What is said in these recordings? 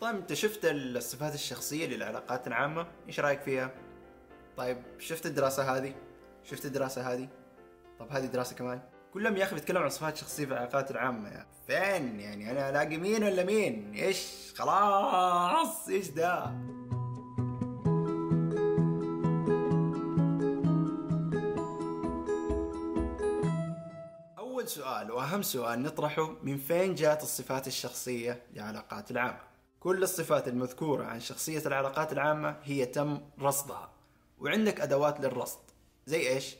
طيب انت شفت الصفات الشخصية للعلاقات العامة؟ إيش رأيك فيها؟ طيب شفت الدراسة هذه؟ شفت الدراسة هذه؟ طب هذه دراسة كمان. كلهم يا أخي بيتكلموا عن صفات شخصية في العلاقات العامة يا. فين يعني؟ أنا ألاقي مين ولا مين؟ إيش؟ خلاص إيش ده؟ أول سؤال وأهم سؤال نطرحه من فين جات الصفات الشخصية للعلاقات العامة؟ كل الصفات المذكورة عن شخصية العلاقات العامة هي تم رصدها. وعندك أدوات للرصد. زي إيش؟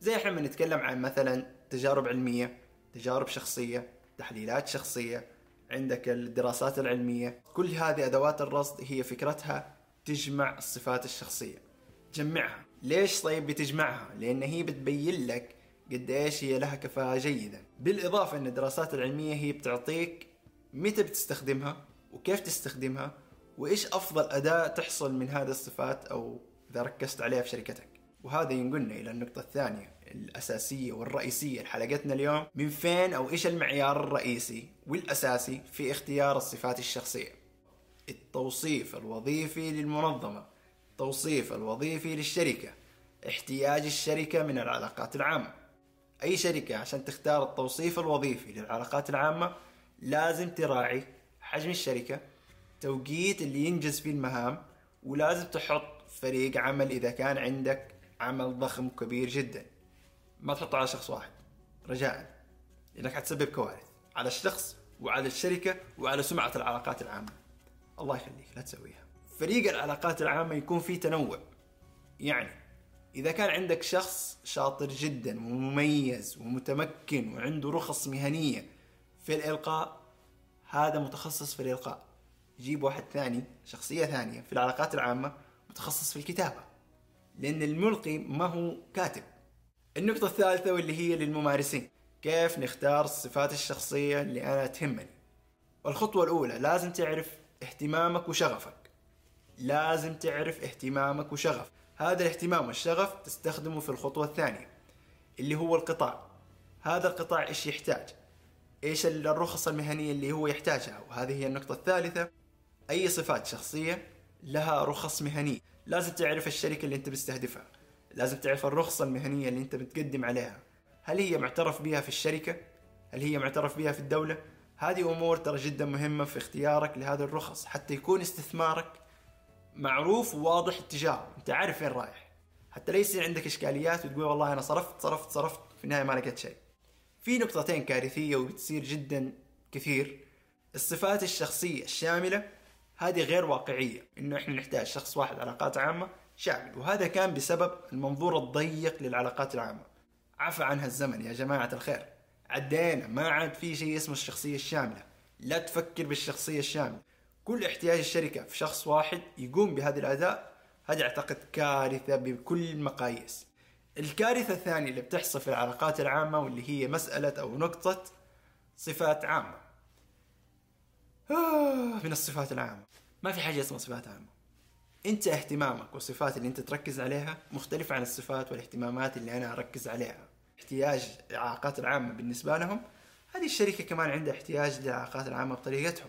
زي إحنا بنتكلم عن مثلا تجارب علمية تجارب شخصية تحليلات شخصية عندك الدراسات العلمية. كل هذه أدوات الرصد هي فكرتها تجمع الصفات الشخصية. جمعها. ليش طيب بتجمعها؟ لأن هي بتبين لك قد إيش هي لها كفاءة جيدة. بالإضافة أن الدراسات العلمية هي بتعطيك متى بتستخدمها؟ وكيف تستخدمها وإيش أفضل أداة تحصل من هذه الصفات أو إذا ركزت عليها في شركتك؟ وهذا ينقلنا إلى النقطة الثانية الأساسية والرئيسية لحلقتنا اليوم. من فين أو إيش المعيار الرئيسي والأساسي في اختيار الصفات الشخصية؟ التوصيف الوظيفي للمنظمة التوصيف الوظيفي للشركة احتياج الشركة من العلاقات العامة. أي شركة عشان تختار التوصيف الوظيفي للعلاقات العامة لازم تراعي حجم الشركة توقيت اللي ينجز فيه المهام ولازم تحط فريق عمل إذا كان عندك عمل ضخم كبير جدا. ما تحطه على شخص واحد. رجاء. لأنك حتسبب كوارث على الشخص وعلى الشركة وعلى سمعة العلاقات العامة. الله يخليك لا تسويها. فريق العلاقات العامة يكون فيه تنوع. يعني إذا كان عندك شخص شاطر جدا ومميز ومتمكن وعنده رخص مهنية في الإلقاء هذا متخصص في الإلقاء. جيب واحد ثاني شخصية ثانية في العلاقات العامة متخصص في الكتابة لأن الملقي ما هو كاتب. النقطة الثالثة واللي هي للممارسين. كيف نختار الصفات الشخصية اللي أنا تهمني؟ والخطوة الأولى لازم تعرف اهتمامك وشغفك. لازم تعرف اهتمامك وشغف. هذا الاهتمام والشغف تستخدمه في الخطوة الثانية اللي هو القطاع. هذا القطاع إيش يحتاج؟ إيش الرخص المهنية اللي هو يحتاجها؟ وهذه هي النقطة الثالثة. أي صفات شخصية لها رخص مهنية لازم تعرف الشركة اللي أنت بتستهدفها لازم تعرف الرخصة المهنية اللي أنت بتقدم عليها. هل هي معترف بها في الشركة؟ هل هي معترف بها في الدولة؟ هذه أمور ترى جدا مهمة في اختيارك لهذه الرخص. حتى يكون استثمارك معروف وواضح اتجاهه. أنت عارف فين رايح. حتى لا يصير عندك إشكاليات وتقول والله أنا صرفت صرفت صرفت. في النهاية ما لقيت شيء. في نقطتين كارثية وبتصير جدا كثير. الصفات الشخصية الشاملة هذه غير واقعية إنه إحنا نحتاج شخص واحد علاقات عامة شامل وهذا كان بسبب المنظور الضيق للعلاقات العامة. عفى عنها الزمن يا جماعة الخير. عدينا ما عاد في شيء اسمه الشخصية الشاملة. لا تفكر بالشخصية الشاملة. كل احتياج الشركة في شخص واحد يقوم بهذا الأداء هذه أعتقد كارثة بكل المقاييس الكارثة الثانية اللي بتحصل في العلاقات العامة واللي هي مسألة أو نقطة صفات عامة. آه من الصفات العامة. ما في حاجة اسمها صفات عامة. أنت اهتمامك والصفات اللي أنت تركز عليها مختلفة عن الصفات والاهتمامات اللي أنا أركز عليها. احتياج العلاقات العامة بالنسبة لهم هذه الشركة كمان عندها احتياج للعلاقات العامة بطريقتهم.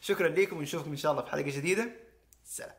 شكرا لكم ونشوفكم إن شاء الله في حلقة جديدة. سلام.